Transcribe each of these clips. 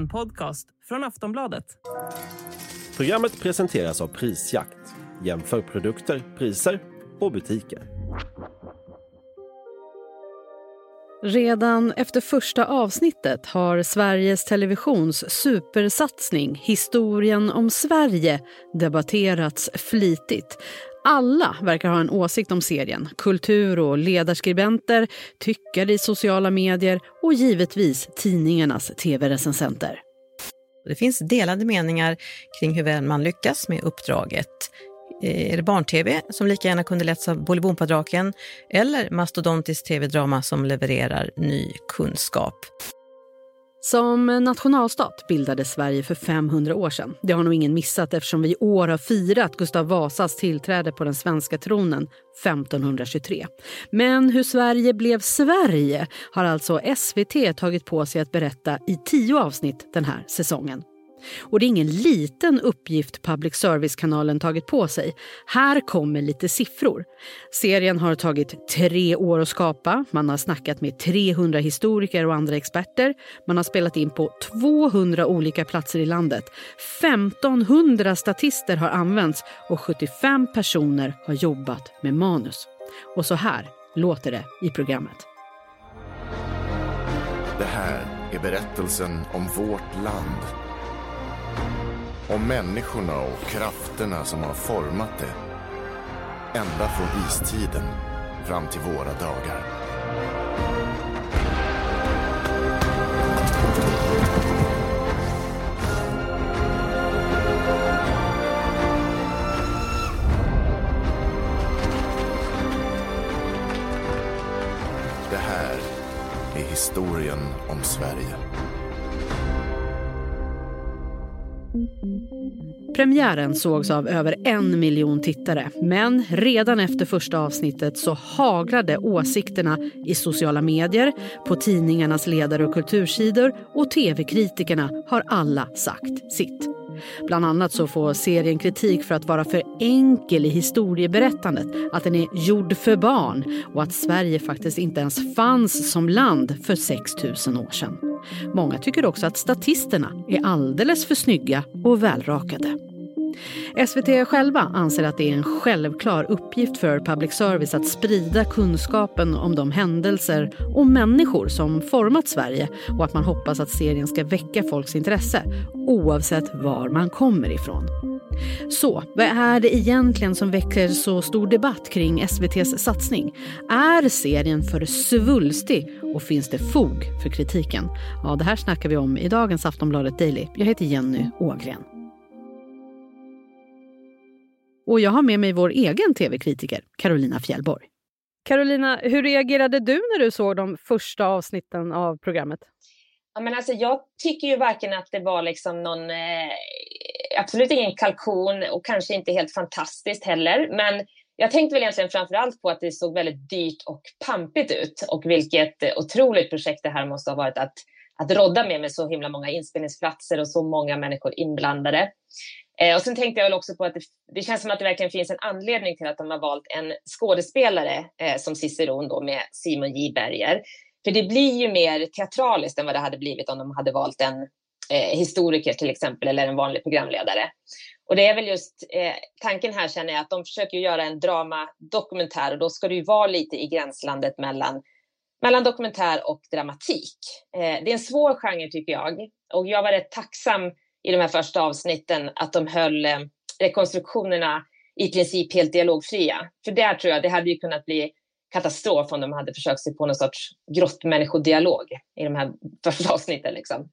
En podcast från Aftonbladet. Programmet presenteras av Prisjakt. Jämför produkter, priser och butiker. Redan efter första avsnittet har Sveriges Televisions supersatsning Historien om Sverige debatterats flitigt. Alla verkar ha en åsikt om serien. Kultur och ledarskribenter, tyckare i sociala medier och givetvis tidningarnas tv-recensenter. Det finns delade meningar kring hur väl man lyckas med uppdraget. Eh, är det barn-tv som lika gärna kunde letts av Bolibompadraken eller mastodontiskt tv-drama som levererar ny kunskap? Som nationalstat bildades Sverige för 500 år sedan. Det har nog ingen missat eftersom vi i år har firat Gustav Vasas tillträde på den svenska tronen 1523. Men hur Sverige blev Sverige har alltså SVT tagit på sig att berätta i tio avsnitt den här säsongen. Och det är ingen liten uppgift public service-kanalen tagit på sig. Här kommer lite siffror. Serien har tagit tre år att skapa. Man har snackat med 300 historiker och andra experter. Man har spelat in på 200 olika platser i landet. 1500 statister har använts och 75 personer har jobbat med manus. Och så här låter det i programmet. Det här är berättelsen om vårt land om människorna och krafterna som har format det. Ända från istiden fram till våra dagar. Det här är historien om Sverige. Premiären sågs av över en miljon tittare men redan efter första avsnittet så haglade åsikterna i sociala medier, på tidningarnas ledare och kultursidor och tv-kritikerna har alla sagt sitt. Bland annat så får serien kritik för att vara för enkel i historieberättandet, att den är gjord för barn och att Sverige faktiskt inte ens fanns som land för 6000 år sedan. Många tycker också att statisterna är alldeles för snygga och välrakade. SVT själva anser att det är en självklar uppgift för public service att sprida kunskapen om de händelser och människor som format Sverige och att man hoppas att serien ska väcka folks intresse oavsett var man kommer ifrån. Så vad är det egentligen som väcker så stor debatt kring SVTs satsning? Är serien för svulstig och finns det fog för kritiken? Ja, det här snackar vi om i dagens Aftonbladet Daily. Jag heter Jenny Ågren. Och jag har med mig vår egen tv-kritiker, Carolina Fjällborg. Carolina, hur reagerade du när du såg de första avsnitten av programmet? Ja, men alltså, jag tycker ju varken att det var liksom någon, eh, absolut ingen kalkon och kanske inte helt fantastiskt heller. Men jag tänkte väl egentligen framför allt på att det såg väldigt dyrt och pampigt ut och vilket eh, otroligt projekt det här måste ha varit att, att rodda med med så himla många inspelningsplatser och så många människor inblandade. Eh, och sen tänkte jag väl också på att det, det, känns som att det verkligen finns en anledning till att de har valt en skådespelare eh, som Ciceron då med Simon J Berger. För det blir ju mer teatraliskt än vad det hade blivit om de hade valt en eh, historiker till exempel eller en vanlig programledare. Och det är väl just eh, tanken här känner jag att de försöker göra en dramadokumentär och då ska det ju vara lite i gränslandet mellan, mellan dokumentär och dramatik. Eh, det är en svår genre tycker jag och jag var rätt tacksam i de här första avsnitten att de höll eh, rekonstruktionerna i princip helt dialogfria. För där tror jag det hade ju kunnat bli katastrof om de hade försökt sig på någon sorts grottmänniskodialog i de här första avsnitten. Liksom.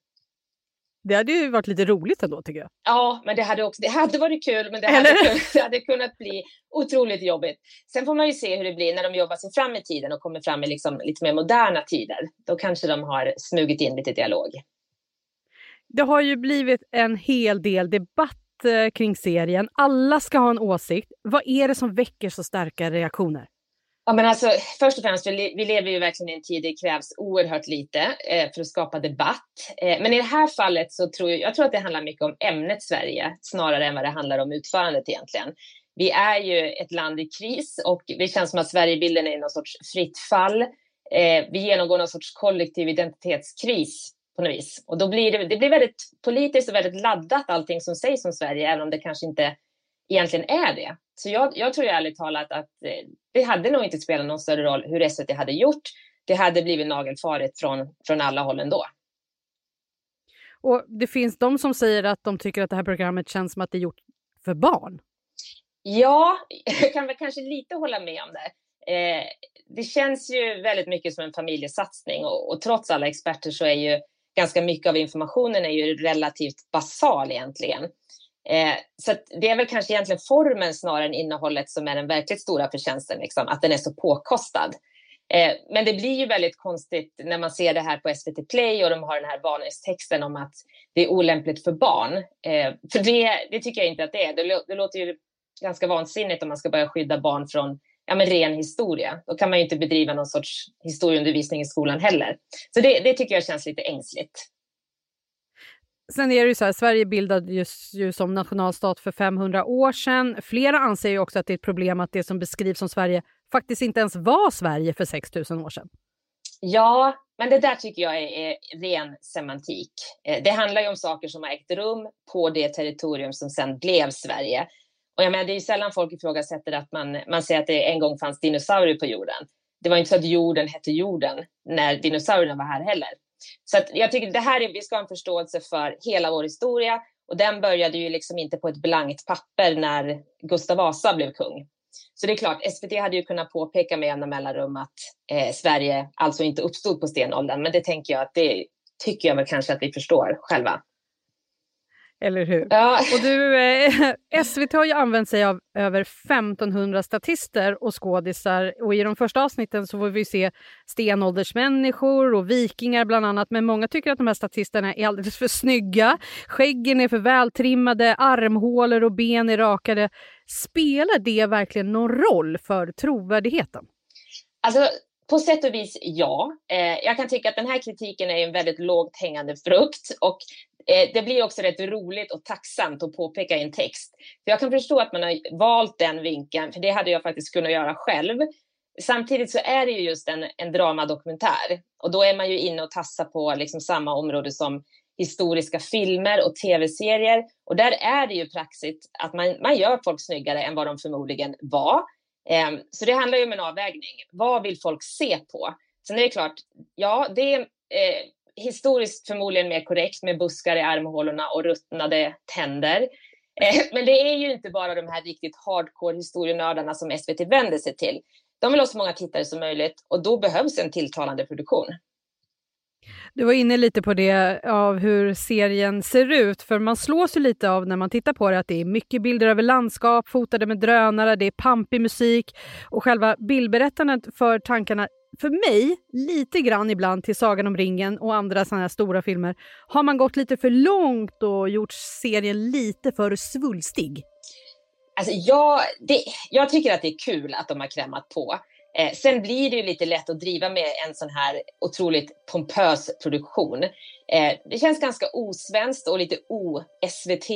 Det hade ju varit lite roligt ändå tycker jag. Ja, men det hade, också, det hade varit kul, men det hade, kunnat, det hade kunnat bli otroligt jobbigt. Sen får man ju se hur det blir när de jobbar sig fram i tiden och kommer fram i liksom lite mer moderna tider. Då kanske de har smugit in lite dialog. Det har ju blivit en hel del debatt eh, kring serien. Alla ska ha en åsikt. Vad är det som väcker så starka reaktioner? Ja, men alltså, först och främst, vi, vi lever ju verkligen i en tid där det krävs oerhört lite eh, för att skapa debatt. Eh, men i det här fallet så tror jag, jag tror att det handlar mycket om ämnet Sverige snarare än vad det handlar om utförandet egentligen. Vi är ju ett land i kris och det känns som att Sverigebilden är i någon sorts fritt fall. Eh, vi genomgår någon sorts kollektiv identitetskris på något vis. Och då blir det, det blir väldigt politiskt och väldigt laddat allting som sägs om Sverige, även om det kanske inte egentligen är det. Så jag, jag tror ärligt talat att eh, det hade nog inte spelat någon större roll hur SVT hade gjort. Det hade blivit nagelfaret från, från alla håll ändå. Och det finns de som säger att de tycker att det här programmet känns som att det är gjort för barn. Ja, jag kan väl kanske lite hålla med om det. Eh, det känns ju väldigt mycket som en familjesatsning och, och, trots alla experter så är ju ganska mycket av informationen är ju relativt basal egentligen. Eh, så det är väl kanske egentligen formen snarare än innehållet som är den verkligt stora förtjänsten, liksom, att den är så påkostad. Eh, men det blir ju väldigt konstigt när man ser det här på SVT Play och de har den här varningstexten om att det är olämpligt för barn. Eh, för det, det tycker jag inte att det är. Det, det låter ju ganska vansinnigt om man ska börja skydda barn från ja, men ren historia. Då kan man ju inte bedriva någon sorts historieundervisning i skolan heller. Så det, det tycker jag känns lite ängsligt. Sen är det ju så här, Sverige bildades ju som nationalstat för 500 år sedan. Flera anser ju också att det är ett problem att det som beskrivs som Sverige faktiskt inte ens var Sverige för 6000 år sedan. Ja, men det där tycker jag är, är ren semantik. Eh, det handlar ju om saker som har ägt rum på det territorium som sen blev Sverige. Och jag menar, det är ju sällan folk ifrågasätter att man, man säger att det en gång fanns dinosaurier på jorden. Det var inte så att jorden hette jorden när dinosaurierna var här heller. Så att jag tycker det här är, vi ska ha en förståelse för hela vår historia och den började ju liksom inte på ett blankt papper när Gustav Vasa blev kung. Så det är klart, SVT hade ju kunnat påpeka med jämna mellanrum att eh, Sverige alltså inte uppstod på stenåldern, men det tänker jag att det tycker jag väl kanske att vi förstår själva. Eller hur? Ja. Och du, eh, SVT har ju använt sig av över 1500 statister och skådisar och i de första avsnitten så får vi se stenåldersmänniskor och vikingar bland annat. Men många tycker att de här statisterna är alldeles för snygga. Skäggen är för vältrimmade, armhålor och ben är rakade. Spelar det verkligen någon roll för trovärdigheten? Alltså, på sätt och vis ja. Eh, jag kan tycka att den här kritiken är en väldigt lågt hängande frukt och Eh, det blir också rätt roligt och tacksamt att påpeka i en text. För jag kan förstå att man har valt den vinkeln, för det hade jag faktiskt kunnat göra själv. Samtidigt så är det ju just en, en dramadokumentär och då är man ju inne och tassar på liksom samma område som historiska filmer och tv-serier. Och där är det ju praxis att man, man gör folk snyggare än vad de förmodligen var. Ehm, så det handlar ju om en avvägning. Vad vill folk se på? Sen är det klart, ja, det är eh, historiskt förmodligen mer korrekt med buskar i armhålorna och ruttnade tänder. Eh, men det är ju inte bara de här riktigt hardcore historienördarna som SVT vänder sig till. De vill ha så många tittare som möjligt och då behövs en tilltalande produktion. Du var inne lite på det av hur serien ser ut, för man slås ju lite av när man tittar på det att det är mycket bilder över landskap fotade med drönare, det är pampig musik och själva bildberättandet för tankarna för mig, lite grann ibland till Sagan om ringen och andra sådana här stora filmer, har man gått lite för långt och gjort serien lite för svulstig. Alltså jag, det, jag tycker att det är kul att de har krämat på. Eh, sen blir det ju lite lätt att driva med en sån här otroligt pompös produktion. Eh, det känns ganska osvenskt och lite o-SVT.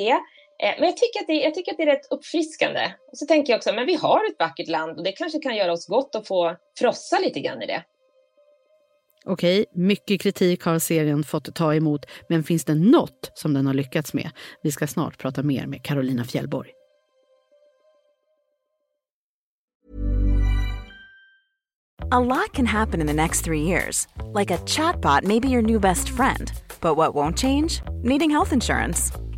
Eh, men jag tycker, att det, jag tycker att det är rätt uppfriskande. Och så tänker jag också, men vi har ett vackert land och det kanske kan göra oss gott att få frossa lite grann i det. Okej, mycket kritik har serien fått ta emot, men finns det något som den har lyckats med? Vi ska snart prata mer med Carolina Fjällborg. A lot can happen in the next three years. Like a chatbot may be your new best friend. But what won't change? Needing health insurance.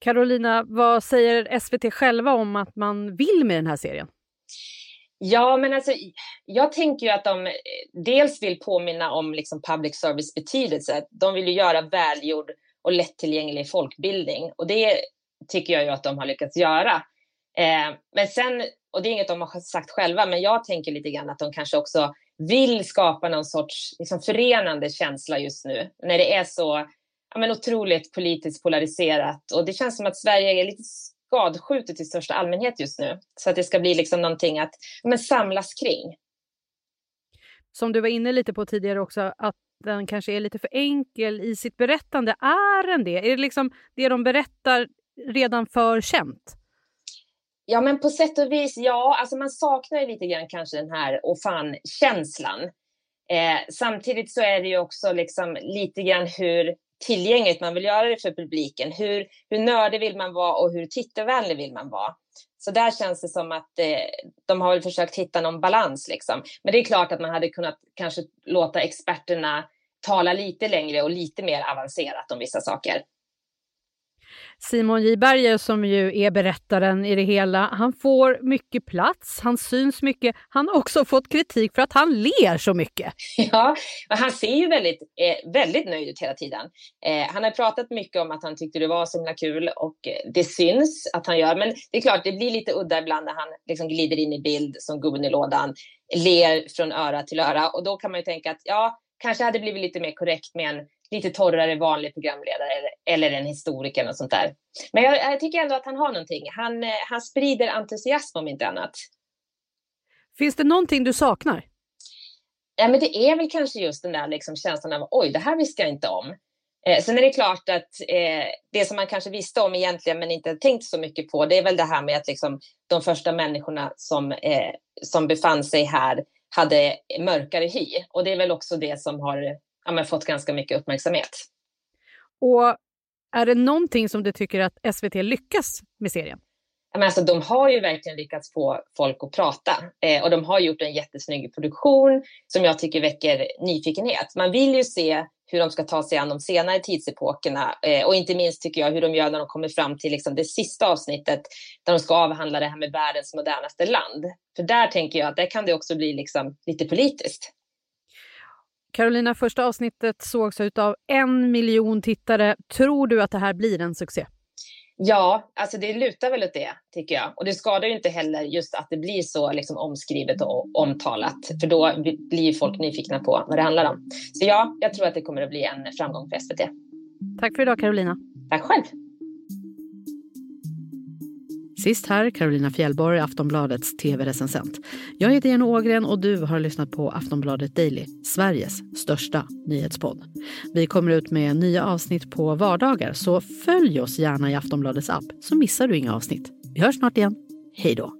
Carolina, vad säger SVT själva om att man vill med den här serien? Ja, men alltså, jag tänker ju att de eh, dels vill påminna om liksom public service betydelse. De vill ju göra välgjord och lättillgänglig folkbildning och det tycker jag ju att de har lyckats göra. Eh, men sen, och det är inget de har sagt själva, men jag tänker lite grann att de kanske också vill skapa någon sorts liksom, förenande känsla just nu när det är så ja, men otroligt politiskt polariserat och det känns som att Sverige är lite skadskjutet i största allmänhet just nu. Så att det ska bli liksom någonting att men, samlas kring. Som du var inne lite på tidigare också, att den kanske är lite för enkel i sitt berättande. Är den det? Är det liksom det de berättar redan för känt? Ja, men på sätt och vis, ja. Alltså man saknar ju lite grann kanske den här och fan-känslan. Eh, samtidigt så är det ju också liksom lite grann hur tillgängligt man vill göra det för publiken. Hur, hur nördig vill man vara och hur tittarvänlig vill man vara? Så där känns det som att eh, de har väl försökt hitta någon balans. Liksom. Men det är klart att man hade kunnat kanske låta experterna tala lite längre och lite mer avancerat om vissa saker. Simon J Berger som ju är berättaren i det hela, han får mycket plats, han syns mycket. Han har också fått kritik för att han ler så mycket. Ja, han ser ju väldigt, eh, väldigt nöjd ut hela tiden. Eh, han har pratat mycket om att han tyckte det var så himla kul och det syns att han gör. Men det är klart, det blir lite udda ibland när han liksom glider in i bild som gubben i lådan, ler från öra till öra och då kan man ju tänka att ja, kanske hade blivit lite mer korrekt med en lite torrare vanlig programledare eller, en historiker och sånt där. Men jag, jag, tycker ändå att han har någonting. Han, eh, han sprider entusiasm om inte annat. Finns det någonting du saknar? Ja, men det är väl kanske just den där liksom känslan av oj, det här visste jag inte om. Eh, sen är det klart att eh, det som man kanske visste om egentligen men inte tänkt så mycket på, det är väl det här med att liksom, de första människorna som, eh, som befann sig här hade mörkare hy. Och det är väl också det som har ja, fått ganska mycket uppmärksamhet. Och är det någonting som du tycker att SVT lyckas med serien? Men alltså, de har ju verkligen lyckats få folk att prata eh, och de har gjort en jättesnygg produktion som jag tycker väcker nyfikenhet. Man vill ju se hur de ska ta sig an de senare tidsepokerna eh, och inte minst tycker jag hur de gör när de kommer fram till liksom, det sista avsnittet där de ska avhandla det här med världens modernaste land. För där tänker jag att där kan det också bli liksom, lite politiskt. Carolina, första avsnittet sågs av en miljon tittare. Tror du att det här blir en succé? Ja, alltså det lutar väl åt det, tycker jag. Och det skadar ju inte heller just att det blir så liksom omskrivet och omtalat. För då blir folk nyfikna på vad det handlar om. Så ja, jag tror att det kommer att bli en framgång för SVT. Tack för idag, Carolina. Tack själv. Sist här Carolina Fjällborg, Aftonbladets tv-recensent. Jag heter Jenny Ågren och du har lyssnat på Aftonbladet Daily, Sveriges största nyhetspodd. Vi kommer ut med nya avsnitt på vardagar, så följ oss gärna i Aftonbladets app så missar du inga avsnitt. Vi hörs snart igen. Hej då!